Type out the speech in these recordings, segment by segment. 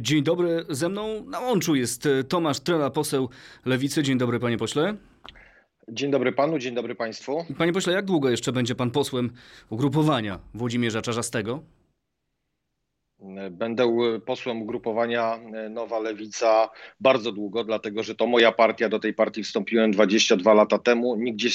Dzień dobry, ze mną na łączu jest e, Tomasz Trela, poseł Lewicy. Dzień dobry, panie pośle. Dzień dobry panu, dzień dobry państwu. Panie pośle, jak długo jeszcze będzie pan posłem ugrupowania Włodzimierza Czarzastego? Będę posłem ugrupowania Nowa Lewica bardzo długo, dlatego że to moja partia. Do tej partii wstąpiłem 22 lata temu. Nigdzie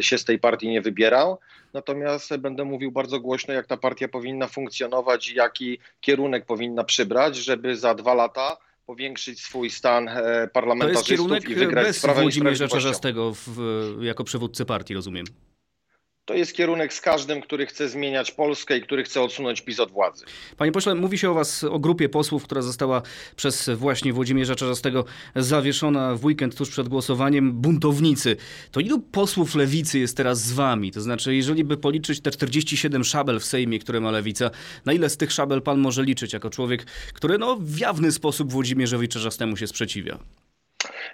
się z tej partii nie wybierał. Natomiast będę mówił bardzo głośno, jak ta partia powinna funkcjonować i jaki kierunek powinna przybrać, żeby za dwa lata powiększyć swój stan parlamentarzystów to jest kierunek i wygrać bez sprawę Włodzimierza Czarzastego w, jako przywódcy partii, rozumiem. To jest kierunek z każdym, który chce zmieniać Polskę i który chce odsunąć PiS od władzy. Panie pośle, mówi się o was, o grupie posłów, która została przez właśnie Włodzimierza Czarzastego zawieszona w weekend tuż przed głosowaniem. Buntownicy. To ilu posłów lewicy jest teraz z wami? To znaczy, jeżeli by policzyć te 47 szabel w Sejmie, które ma lewica, na ile z tych szabel pan może liczyć jako człowiek, który no, w jawny sposób Włodzimierzowi Czarzastemu się sprzeciwia?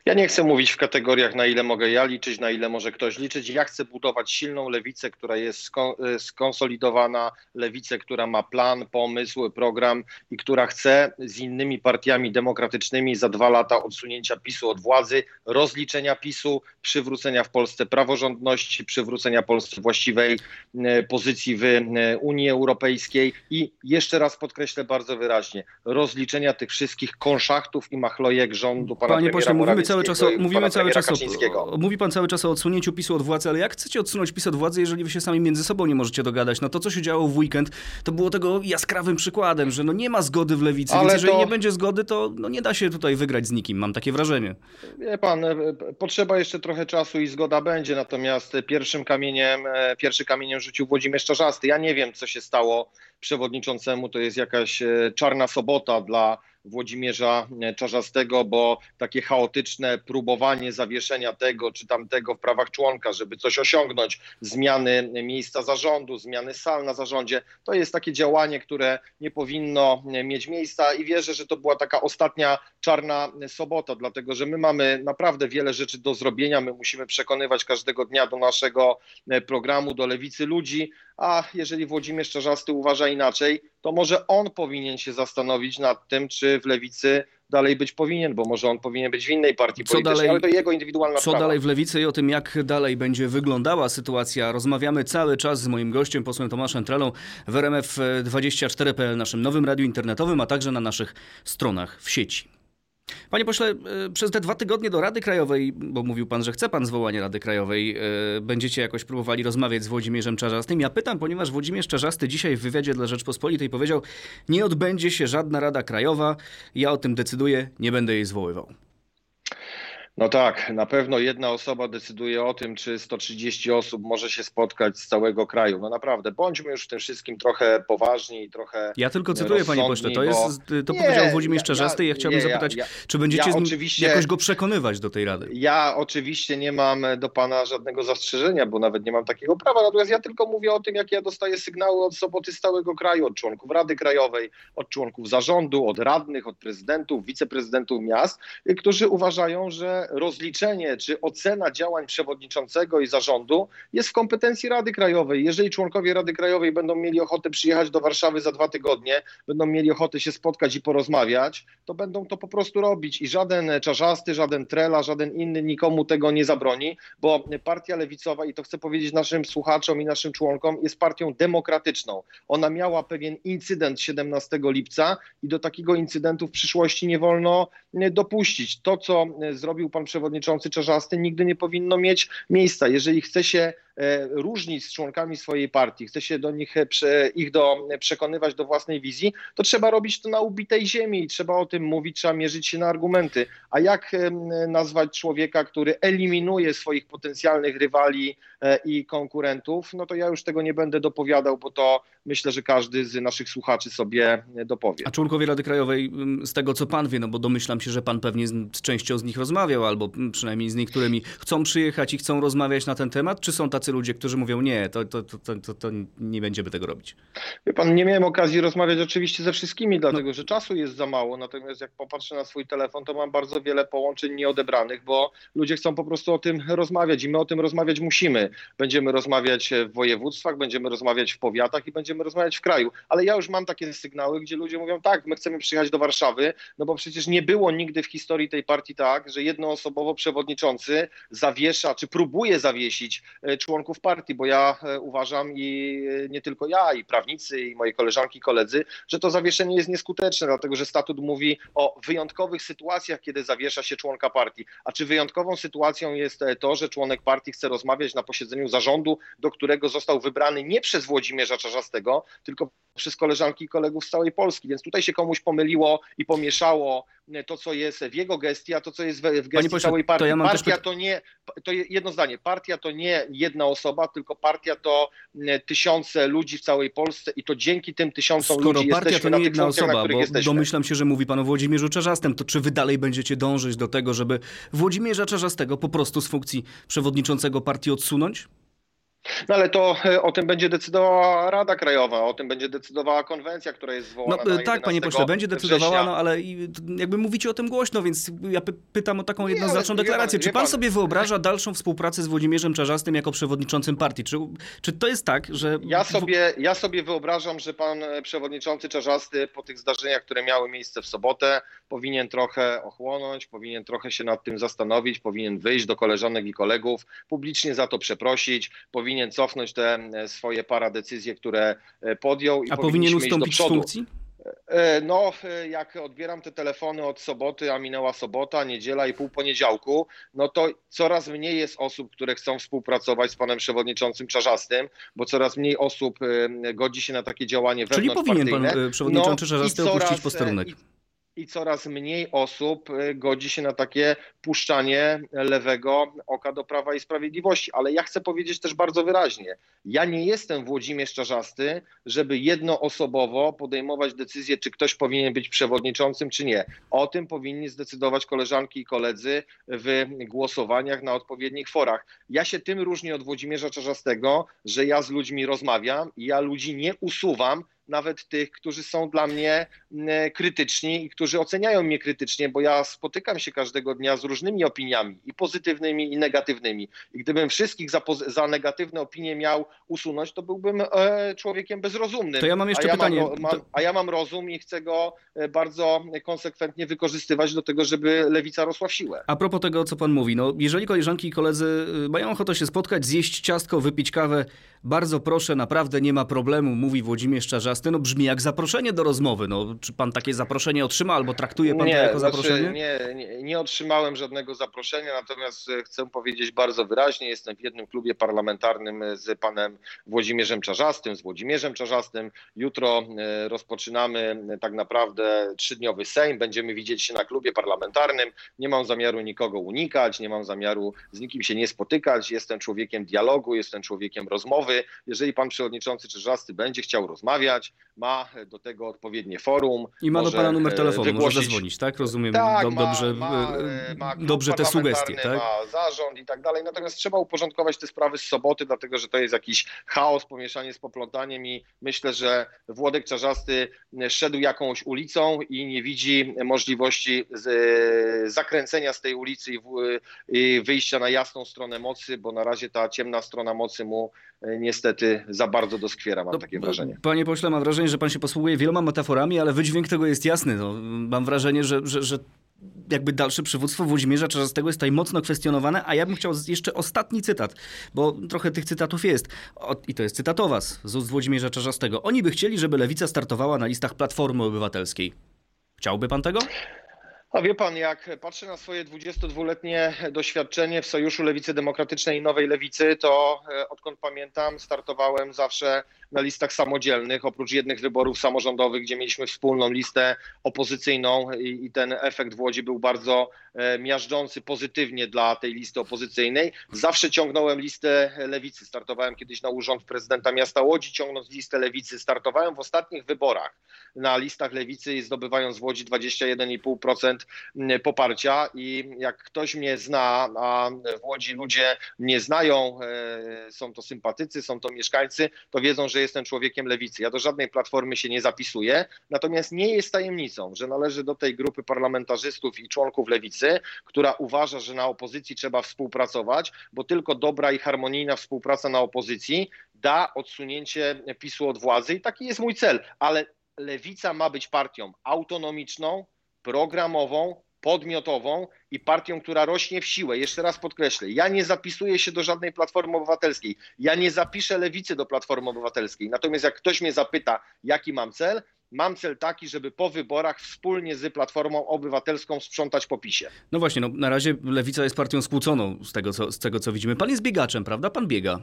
Ja nie chcę mówić w kategoriach, na ile mogę ja liczyć, na ile może ktoś liczyć. Ja chcę budować silną lewicę, która jest skonsolidowana, lewicę, która ma plan, pomysł, program i która chce z innymi partiami demokratycznymi za dwa lata odsunięcia PiSu od władzy, rozliczenia PiSu, przywrócenia w Polsce praworządności, przywrócenia Polsce właściwej e, pozycji w e, Unii Europejskiej i jeszcze raz podkreślę bardzo wyraźnie, rozliczenia tych wszystkich konszachtów i machlojek rządu pana Panie premiera pośle, mówimy cały czas o, mówimy cały czas o, mówi pan cały czas o odsunięciu PiSu od władzy, ale jak chcecie odsunąć PiS od władzy, jeżeli wy się sami między sobą nie możecie dogadać? No to, co się działo w weekend, to było tego jaskrawym przykładem, że no nie ma zgody w lewicy, Ale więc jeżeli to- nie będzie zgody, to no nie da się tutaj wygrać z nikim, mam takie wrażenie. Wie pan, e, potrzeba jeszcze trochę czasu i zgoda będzie, natomiast pierwszym kamieniem, e, pierwszy kamieniem rzucił Włodzimierz Czarzasty. Ja nie wiem, co się stało przewodniczącemu, to jest jakaś e, czarna sobota dla Włodzimierza e, Czarzastego, bo takie chaotyczne próbowanie zawieszenia tego czy tamtego w prawach członka, żeby coś osiągnąć, zmiany miejsca zarządu, zmiany sal na zarządzie, to jest takie działanie, które nie powinno e, mieć miejsca i wierzę, że to była taka ostatnia czarna sobota, dlatego że my mamy naprawdę wiele rzeczy do zrobienia, my musimy przekonywać każdego dnia do naszego e, programu, do lewicy ludzi, a jeżeli Włodzimierz Czarzasty uważa inaczej, to może on powinien się zastanowić nad tym, czy w lewicy dalej być powinien, bo może on powinien być w innej partii Co politycznej, dalej- ale to jego indywidualna Co sprawa. dalej w lewicy i o tym, jak dalej będzie wyglądała sytuacja, rozmawiamy cały czas z moim gościem, posłem Tomaszem Trelą w RMF24.pl, naszym nowym radiu internetowym, a także na naszych stronach w sieci. Panie pośle, y, przez te dwa tygodnie do Rady Krajowej, bo mówił pan, że chce pan zwołania Rady Krajowej, y, będziecie jakoś próbowali rozmawiać z Włodzimierzem Czarzastym. Ja pytam, ponieważ Włodzimierz Czarzasty dzisiaj w wywiadzie dla Rzeczpospolitej powiedział, nie odbędzie się żadna Rada Krajowa, ja o tym decyduję, nie będę jej zwoływał. No tak, na pewno jedna osoba decyduje o tym, czy 130 osób może się spotkać z całego kraju. No naprawdę, bądźmy już w tym wszystkim trochę poważni i trochę Ja tylko cytuję, panie pośle, to, jest, to Nie, powiedział Włodzimierz ja- Czarzasty i ja chciałbym nie, ja- zapytać, ja- czy będziecie ja jakoś go przekonywać do tej rady? Ja oczywiście nie mam do pana żadnego zastrzeżenia, bo nawet nie mam takiego prawa. Natomiast ja tylko mówię o tym, jak ja dostaję sygnały od soboty z całego kraju, od członków Rady Krajowej, od członków zarządu, od radnych, od prezydentów, wiceprezydentów miast, którzy uważają, że rozliczenie czy ocena działań przewodniczącego i zarządu jest w kompetencji Rady Krajowej. Jeżeli członkowie Rady Krajowej będą mieli ochotę przyjechać do Warszawy za dwa tygodnie, będą mieli ochotę się spotkać i porozmawiać, to będą to po prostu robić i żaden czarzasty, żaden trela, żaden inny nikomu tego nie zabroni, bo partia lewicowa, i to chcę powiedzieć naszym słuchaczom i naszym członkom, jest partią demokratyczną. Ona miała pewien incydent 17 lipca i do takiego incydentu w przyszłości nie wolno dopuścić. To, co zrobił pan przewodniczący Czarzasty, nigdy nie powinno mieć miejsca. Jeżeli chce się różnić z członkami swojej partii, chce się do nich, ich do, przekonywać do własnej wizji, to trzeba robić to na ubitej ziemi i trzeba o tym mówić, trzeba mierzyć się na argumenty. A jak nazwać człowieka, który eliminuje swoich potencjalnych rywali i konkurentów, no to ja już tego nie będę dopowiadał, bo to myślę, że każdy z naszych słuchaczy sobie dopowie. A członkowie Rady Krajowej, z tego co pan wie, no bo domyślam się, że pan pewnie z częścią z nich rozmawiał, albo przynajmniej z niektórymi chcą przyjechać i chcą rozmawiać na ten temat, czy są tacy ludzie, którzy mówią, nie, to, to, to, to, to nie będziemy tego robić? Wie pan, nie miałem okazji rozmawiać oczywiście ze wszystkimi, dlatego no. że czasu jest za mało, natomiast jak popatrzę na swój telefon, to mam bardzo wiele połączeń nieodebranych, bo ludzie chcą po prostu o tym rozmawiać i my o tym rozmawiać musimy. Będziemy rozmawiać w województwach, będziemy rozmawiać w powiatach i będziemy rozmawiać w kraju, ale ja już mam takie sygnały, gdzie ludzie mówią, tak, my chcemy przyjechać do Warszawy, no bo przecież nie było nigdy w historii tej partii tak, że jednoosobowo przewodniczący zawiesza, czy próbuje zawiesić e, członków partii, bo ja e, uważam i e, nie tylko ja, i prawnicy, i moje koleżanki, koledzy, że to zawieszenie jest nieskuteczne, dlatego że statut mówi o wyjątkowych sytuacjach, kiedy zawiesza się członka partii. A czy wyjątkową sytuacją jest to, że członek partii chce rozmawiać na posiedzeniu zarządu, do którego został wybrany nie przez Włodzimierza Czarzastego, tylko przez koleżanki i kolegów z całej Polski. Więc tutaj się komuś pomyliło i pomieszało to, co jest w jego gestii, a to, co jest w, gestii całej partii. To ja partia to nie, to jedno zdanie, partia to nie jedna osoba, tylko partia to tysiące ludzi w całej Polsce i to dzięki tym tysiącom Skoro ludzi partia to nie jedna osoba, bo jesteśmy. domyślam się, że mówi pan o Włodzimierzu Czarzastym, to czy wy dalej będziecie dążyć do tego, żeby Włodzimierza Czarzastego po prostu z funkcji przewodniczącego partii odsunąć? No ale to e, o tym będzie decydowała Rada Krajowa, o tym będzie decydowała konwencja, która jest zwołana. No tak, panie pośle, będzie decydowała, no ale jakby mówicie o tym głośno, więc ja pytam o taką jednoznaczną nie, deklarację. Pan, czy pan, pan, sobie wyobraża dalszą współpracę z Włodzimierzem Czarzastym jako przewodniczącym partii? Czy, czy to jest tak, że. Ja sobie, ja sobie wyobrażam, że pan e, przewodniczący Czarzasty po tych zdarzeniach, które miały miejsce w sobotę, powinien trochę ochłonąć, powinien trochę się nad tym zastanowić, powinien wyjść do koleżanek i kolegów, publicznie za to przeprosić, powinien powinien cofnąć te e, swoje paradecyzje, które e, podjął. I A powinien ustąpić z funkcji? E, no, jak odbieram te telefony od soboty, a minęła sobota, niedziela i pół poniedziałku, no to coraz mniej jest osób, które chcą współpracować z panem przewodniczącym Czarzastym, bo coraz mniej osób godzi się na takie działanie Czyli powinien pan przewodniczący no, Czarzasty opuścić posterunek. I, i coraz mniej osób y, godzi się na takie puszczanie lewego oka do Prawa i Sprawiedliwości. Ale ja chcę powiedzieć też bardzo wyraźnie, ja nie jestem Włodzimierz Czarzasty, żeby jednoosobowo podejmować decyzję, czy ktoś powinien być przewodniczącym, czy nie. O tym powinni zdecydować koleżanki i koledzy w głosowaniach na odpowiednich forach. Ja się tym różnię od Włodzimierza Czarzastego, że ja z ludźmi rozmawiam ja ludzi nie usuwam, nawet tych, którzy są dla mnie krytyczni i którzy oceniają mnie krytycznie, bo ja spotykam się każdego dnia z różnymi opiniami, i pozytywnymi, i negatywnymi. I gdybym wszystkich za, za negatywne opinie miał usunąć, to byłbym e, człowiekiem bezrozumnym. To ja mam jeszcze a ja pytanie. Mam, mam, a ja mam rozum i chcę go e, bardzo konsekwentnie wykorzystywać do tego, żeby lewica rosła w siłę. A propos tego, co pan mówi, no jeżeli koleżanki i koledzy y, mają ochotę się spotkać, zjeść ciastko, wypić kawę, bardzo proszę, naprawdę nie ma problemu, mówi Włodzimierz Czarzasty. No brzmi jak zaproszenie do rozmowy. No, czy pan takie zaproszenie otrzyma albo traktuje pan nie, to jako znaczy, zaproszenie? Nie, nie, nie otrzymałem żadnego zaproszenia, natomiast e, chcę powiedzieć bardzo wyraźnie, jestem w jednym klubie parlamentarnym z panem Włodzimierzem Czarzastym, z Włodzimierzem Czarzastym. Jutro e, rozpoczynamy e, tak naprawdę trzydniowy Sejm, będziemy widzieć się na klubie parlamentarnym. Nie mam zamiaru nikogo unikać, nie mam zamiaru z nikim się nie spotykać. Jestem człowiekiem dialogu, jestem człowiekiem rozmowy rozmowy. Jeżeli pan przewodniczący Czerzasty będzie chciał rozmawiać, ma do tego odpowiednie forum. I ma do pana numer telefonu, wygłosić... może zadzwonić, tak? Rozumiem tak, ma, dobrze, ma, ma dobrze te sugestie, tak? Ma zarząd i tak dalej. Natomiast trzeba uporządkować te sprawy z soboty, dlatego że to jest jakiś chaos, pomieszanie z poplątaniem i myślę, że Włodek Czarzasty szedł jakąś ulicą i nie widzi możliwości z, zakręcenia z tej ulicy i, w, i wyjścia na jasną stronę mocy, bo na razie ta ciemna strona mocy mu niestety za bardzo doskwiera, mam no, takie wrażenie. Panie pośle, mam wrażenie, że pan się posługuje wieloma metaforami, ale wydźwięk tego jest jasny. No, mam wrażenie, że, że, że jakby dalsze przywództwo Włodzimierza Czarzastego jest tutaj mocno kwestionowane, a ja bym chciał jeszcze ostatni cytat, bo trochę tych cytatów jest. O, I to jest cytat o was, z ust Włodzimierza Czarzastego. Oni by chcieli, żeby Lewica startowała na listach Platformy Obywatelskiej. Chciałby pan tego? A wie pan, jak patrzę na swoje 22-letnie doświadczenie w Sojuszu Lewicy Demokratycznej i Nowej Lewicy, to e, odkąd pamiętam, startowałem zawsze na listach samodzielnych, oprócz jednych wyborów samorządowych, gdzie mieliśmy wspólną listę opozycyjną i, i ten efekt w Łodzi był bardzo e, miażdżący pozytywnie dla tej listy opozycyjnej. Zawsze ciągnąłem listę Lewicy. Startowałem kiedyś na urząd prezydenta miasta Łodzi, ciągnąc listę Lewicy. Startowałem w ostatnich wyborach na listach Lewicy i zdobywając w Łodzi 21,5% poparcia i jak ktoś mnie zna, a w Łodzi ludzie mnie znają, e, są to sympatycy, są to mieszkańcy, to wiedzą, że jestem człowiekiem lewicy. Ja do żadnej platformy się nie zapisuję, natomiast nie jest tajemnicą, że należy do tej grupy parlamentarzystów i członków lewicy, która uważa, że na opozycji trzeba współpracować, bo tylko dobra i harmonijna współpraca na opozycji da odsunięcie PiSu od władzy i taki jest mój cel, ale lewica ma być partią autonomiczną, programową, podmiotową i partią, która rośnie w siłę. Jeszcze raz podkreślę, ja nie zapisuję się do żadnej Platformy Obywatelskiej. Ja nie zapiszę lewicy do Platformy Obywatelskiej. Natomiast jak ktoś mnie zapyta, jaki mam cel, mam cel taki, żeby po wyborach wspólnie z Platformą Obywatelską sprzątać po PiSie. No właśnie, no, na razie lewica jest partią skłóconą z tego, co, z tego, co widzimy. Pan jest biegaczem, prawda? Pan biega.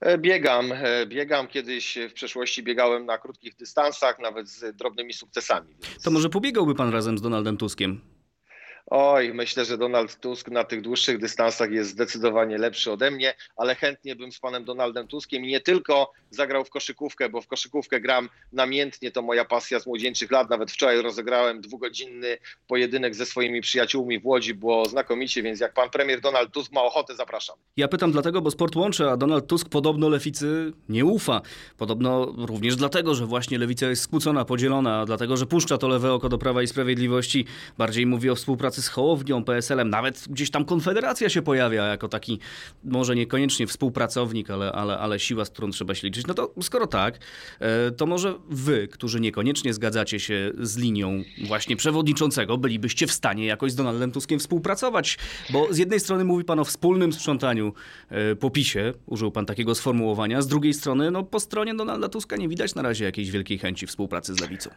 E, biegam, e, biegam. Kiedyś w przeszłości biegałem na krótkich dystansach, nawet z drobnymi sukcesami. Więc... To może pobiegałby pan razem z Donaldem Tuskiem? Oj, myślę, że Donald Tusk na tych dłuższych dystansach jest zdecydowanie lepszy ode mnie, ale chętnie bym z panem Donaldem Tuskiem nie tylko zagrał w koszykówkę, bo w koszykówkę gram namiętnie, to moja pasja z młodzieńczych lat. Nawet wczoraj rozegrałem dwugodzinny pojedynek ze swoimi przyjaciółmi w Łodzi, było znakomicie, więc jak pan premier Donald Tusk ma ochotę, zapraszam. Ja pytam dlatego, bo sport łączy, a Donald Tusk podobno lewicy nie ufa. Podobno również dlatego, że właśnie lewica jest skłócona, podzielona, dlatego, że puszcza to lewe oko do Prawa i Sprawiedliwości, bardziej mówi o współpracy z Hołownią, PSL-em, nawet gdzieś tam Konfederacja się pojawia jako taki, może niekoniecznie współpracownik, ale, ale, ale siła, z którą trzeba się liczyć. No to skoro tak, e, to może wy, którzy niekoniecznie zgadzacie się z linią właśnie przewodniczącego, bylibyście w stanie jakoś z Donaldem Tuskiem współpracować, bo z jednej strony mówi pan o wspólnym sprzątaniu e, po PiSie, użył pan takiego sformułowania, z drugiej strony no, po stronie Donalda Tuska nie widać na razie jakiejś wielkiej chęci współpracy z lewicą.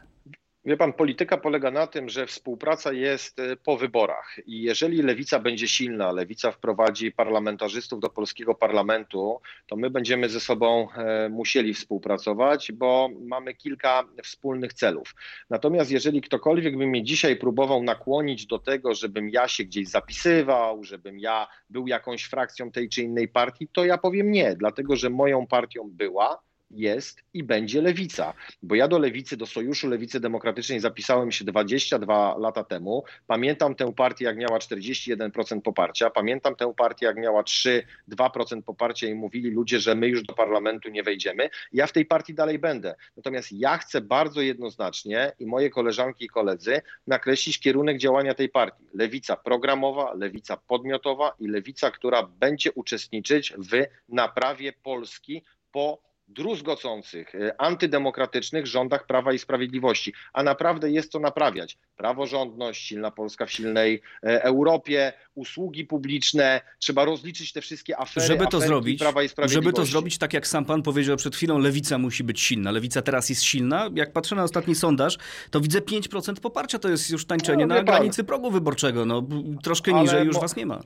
Wie pan, polityka polega na tym, że współpraca jest e, po wyborach i jeżeli lewica będzie silna, lewica wprowadzi parlamentarzystów do polskiego parlamentu, to my będziemy ze sobą e, musieli współpracować, bo mamy kilka wspólnych celów. Natomiast jeżeli ktokolwiek by mnie dzisiaj próbował nakłonić do tego, żebym ja się gdzieś zapisywał, żebym ja był jakąś frakcją tej czy innej partii, to ja powiem nie, dlatego że moją partią była jest i będzie lewica. Bo ja do lewicy, do Sojuszu Lewicy Demokratycznej zapisałem się 22 lata temu. Pamiętam tę partię, jak miała 41% poparcia. Pamiętam tę partię, jak miała 3-2% poparcia i mówili ludzie, że my już do parlamentu nie wejdziemy. Ja w tej partii dalej będę. Natomiast ja chcę bardzo jednoznacznie i moje koleżanki i koledzy nakreślić kierunek działania tej partii. Lewica programowa, lewica podmiotowa i lewica, która będzie uczestniczyć w naprawie Polski po druzgocących, e, antydemokratycznych rządach Prawa i Sprawiedliwości. A naprawdę jest to naprawiać. Praworządność, silna Polska w silnej e, Europie, usługi publiczne, trzeba rozliczyć te wszystkie afery, żeby to zrobić, Prawa i Sprawiedliwości. Żeby to zrobić, tak jak sam pan powiedział przed chwilą, lewica musi być silna. Lewica teraz jest silna. Jak patrzę na ostatni sondaż, to widzę 5% poparcia. To jest już tańczenie no, na granicy progu wyborczego. No, troszkę Ale niżej już was nie ma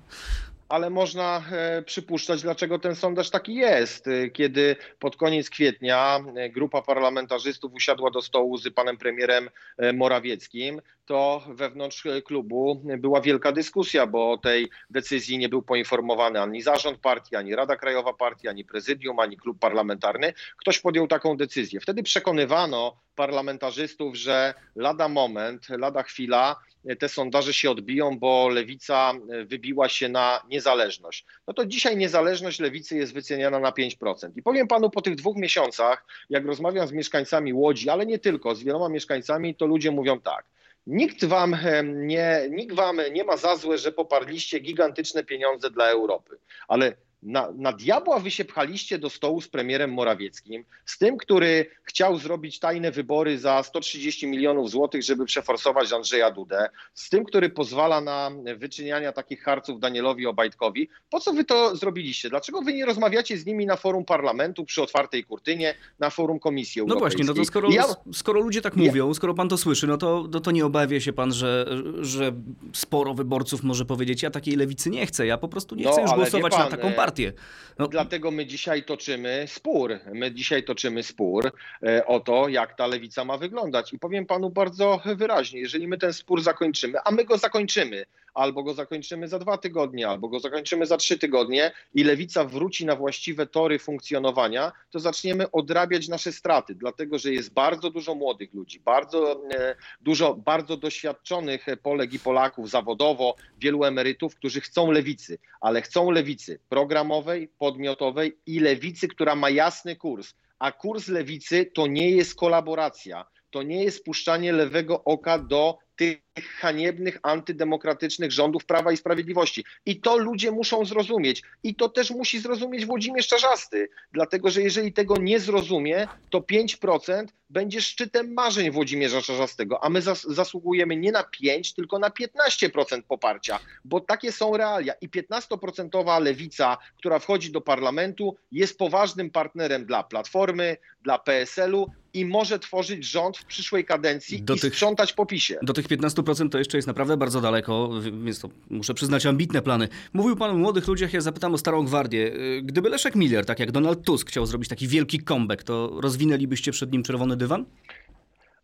ale można e, przypuszczać, dlaczego ten sondaż taki jest. E, kiedy pod koniec kwietnia e, grupa parlamentarzystów usiadła do stołu z panem premierem Morawieckim, to wewnątrz klubu była wielka dyskusja, bo o tej decyzji nie był poinformowany ani zarząd partii, ani Rada Krajowa Partii, ani prezydium, ani klub parlamentarny. Ktoś podjął taką decyzję. Wtedy przekonywano parlamentarzystów, że lada moment, lada chwila te sondaże się odbiją, bo lewica wybiła się na niezależność. No to dzisiaj niezależność lewicy jest wyceniana na 5%. I powiem panu po tych dwóch miesiącach, jak rozmawiam z mieszkańcami Łodzi, ale nie tylko, z wieloma mieszkańcami, to ludzie mówią tak. Nikt wam nie, nikt wam nie ma za złe, że poparliście gigantyczne pieniądze dla Europy, ale Na, na diabła wy się pchaliście do stołu z premierem Morawieckim, z tym, który chciał zrobić tajne wybory za 130 milionów złotych, żeby przeforsować Andrzeja Dudę, z tym, który pozwala na wyczyniania takich harców Danielowi Obajtkowi. Po co wy to zrobiliście? Dlaczego wy nie rozmawiacie z nimi na forum parlamentu przy otwartej kurtynie, na forum Komisji No Europejskiej? właśnie, no to skoro, Ja- skoro ludzie tak mówią, skoro pan to słyszy, no to, no to nie obawia się pan, że, że sporo wyborców może powiedzieć, ja takiej lewicy nie chcę, ja po prostu nie No, chcę już ale wie głosować pan, na taką e, partię. No, Dlatego my dzisiaj toczymy spór. My dzisiaj toczymy spór e, o to, jak ta lewica ma wyglądać. I powiem panu bardzo wyraźnie, jeżeli my ten spór zakończymy, a my go zakończymy, albo go zakończymy za dwa tygodnie, albo go zakończymy za trzy tygodnie i lewica wróci na właściwe tory funkcjonowania, to zaczniemy odrabiać nasze straty, dlatego że jest bardzo dużo młodych ludzi, bardzo e, dużo bardzo doświadczonych Polek i Polaków zawodowo, wielu emerytów, którzy chcą lewicy, ale chcą lewicy programowej, podmiotowej i lewicy, która ma jasny kurs. A kurs lewicy to nie jest kolaboracja, to nie jest puszczanie lewego oka do tych haniebnych, antydemokratycznych rządów Prawa i Sprawiedliwości. I to ludzie muszą zrozumieć. I to też musi zrozumieć Włodzimierz Czarzasty, dlatego że jeżeli tego nie zrozumie, to 5% będzie szczytem marzeń Włodzimierza Czarzastego, a my zas zasługujemy nie na 5, tylko na 15% poparcia, bo takie są realia. I 15% lewica, która wchodzi do parlamentu, jest poważnym partnerem dla Platformy, dla PSL-u i może tworzyć rząd w przyszłej kadencji Do i tych- sprzątać po PiSie. do tych 15% to jeszcze jest naprawdę bardzo daleko, więc to muszę przyznać ambitne plany. Mówił pan o młodych ludziach, ja zapytam o starą gwardię. Gdyby Leszek Miller, tak jak Donald Tusk, chciał zrobić taki wielki comeback, to rozwinęlibyście przed nim czerwony dywan?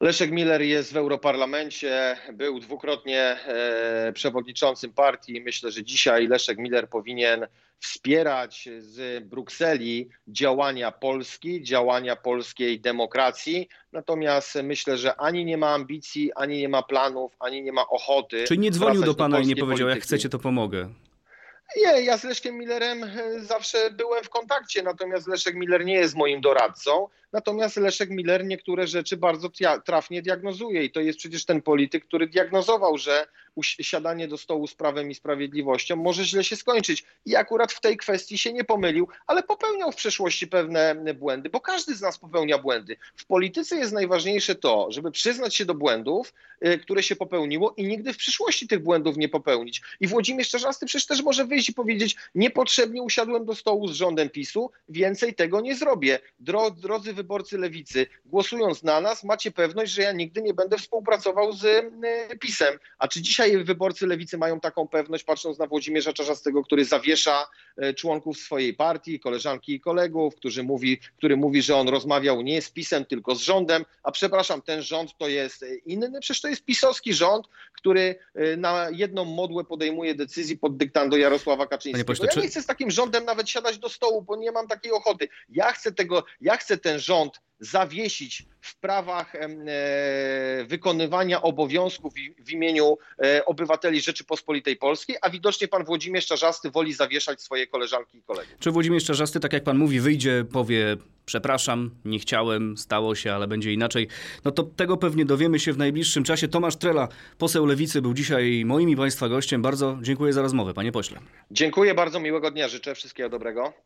Leszek Miller jest w Europarlamencie, był dwukrotnie e, przewodniczącym partii. Myślę, że dzisiaj Leszek Miller powinien wspierać z Brukseli działania Polski, działania polskiej demokracji. Natomiast myślę, że ani nie ma ambicji, ani nie ma planów, ani nie ma ochoty. Czyli nie dzwonił do pana i nie powiedział, jak polityki. chcecie, to pomogę. Nie, ja z Leszkiem Millerem e, zawsze byłem w kontakcie, natomiast Leszek Miller nie jest moim doradcą. Natomiast Leszek Miller niektóre rzeczy bardzo trafnie diagnozuje i to jest przecież ten polityk, który diagnozował, że siadanie do stołu z prawem i sprawiedliwością może źle się skończyć. I akurat w tej kwestii się nie pomylił, ale popełniał w przeszłości pewne błędy, bo każdy z nas popełnia błędy. W polityce jest najważniejsze to, żeby przyznać się do błędów, y, które się popełniło i nigdy w przyszłości tych błędów nie popełnić. I Włodzimierz Czarzasty przecież też może wyjść i powiedzieć, niepotrzebnie usiadłem do stołu z rządem PiSu, więcej tego nie zrobię. Dro, drodzy wyborcy lewicy, głosując na nas, macie pewność, że ja nigdy nie będę współpracował z y, PiSem. A czy dzisiaj wyborcy lewicy mają taką pewność, patrząc na Włodzimierza Czarzastego, który zawiesza y, członków swojej partii, koleżanki i kolegów, który mówi, który mówi, że on rozmawiał nie z PiSem, tylko z rządem, a przepraszam, ten rząd to jest y, inny, przecież to jest pisowski rząd, który na jedną modłę podejmuje decyzji pod dyktando Jarosława Kaczyńskiego. pośle, ja czy- nie chcę z takim rządem nawet siadać do stołu, bo nie mam takiej ochoty. Ja chcę tego, ja chcę ten rząd zawiesić w prawach e, wykonywania obowiązków w, w imieniu e, obywateli Rzeczypospolitej Polskiej, a widocznie pan Włodzimierz Czarzasty woli zawieszać swoje koleżanki i kolegów. Czy Włodzimierz Czarzasty, tak jak pan mówi, wyjdzie, powie przepraszam, nie chciałem, stało się, ale będzie inaczej. No to tego pewnie dowiemy się w najbliższym czasie. Tomasz Trela, poseł Lewicy, był dzisiaj moim i państwa gościem. Bardzo dziękuję za rozmowę, panie pośle. Dziękuję bardzo, miłego dnia, życzę wszystkiego dobrego.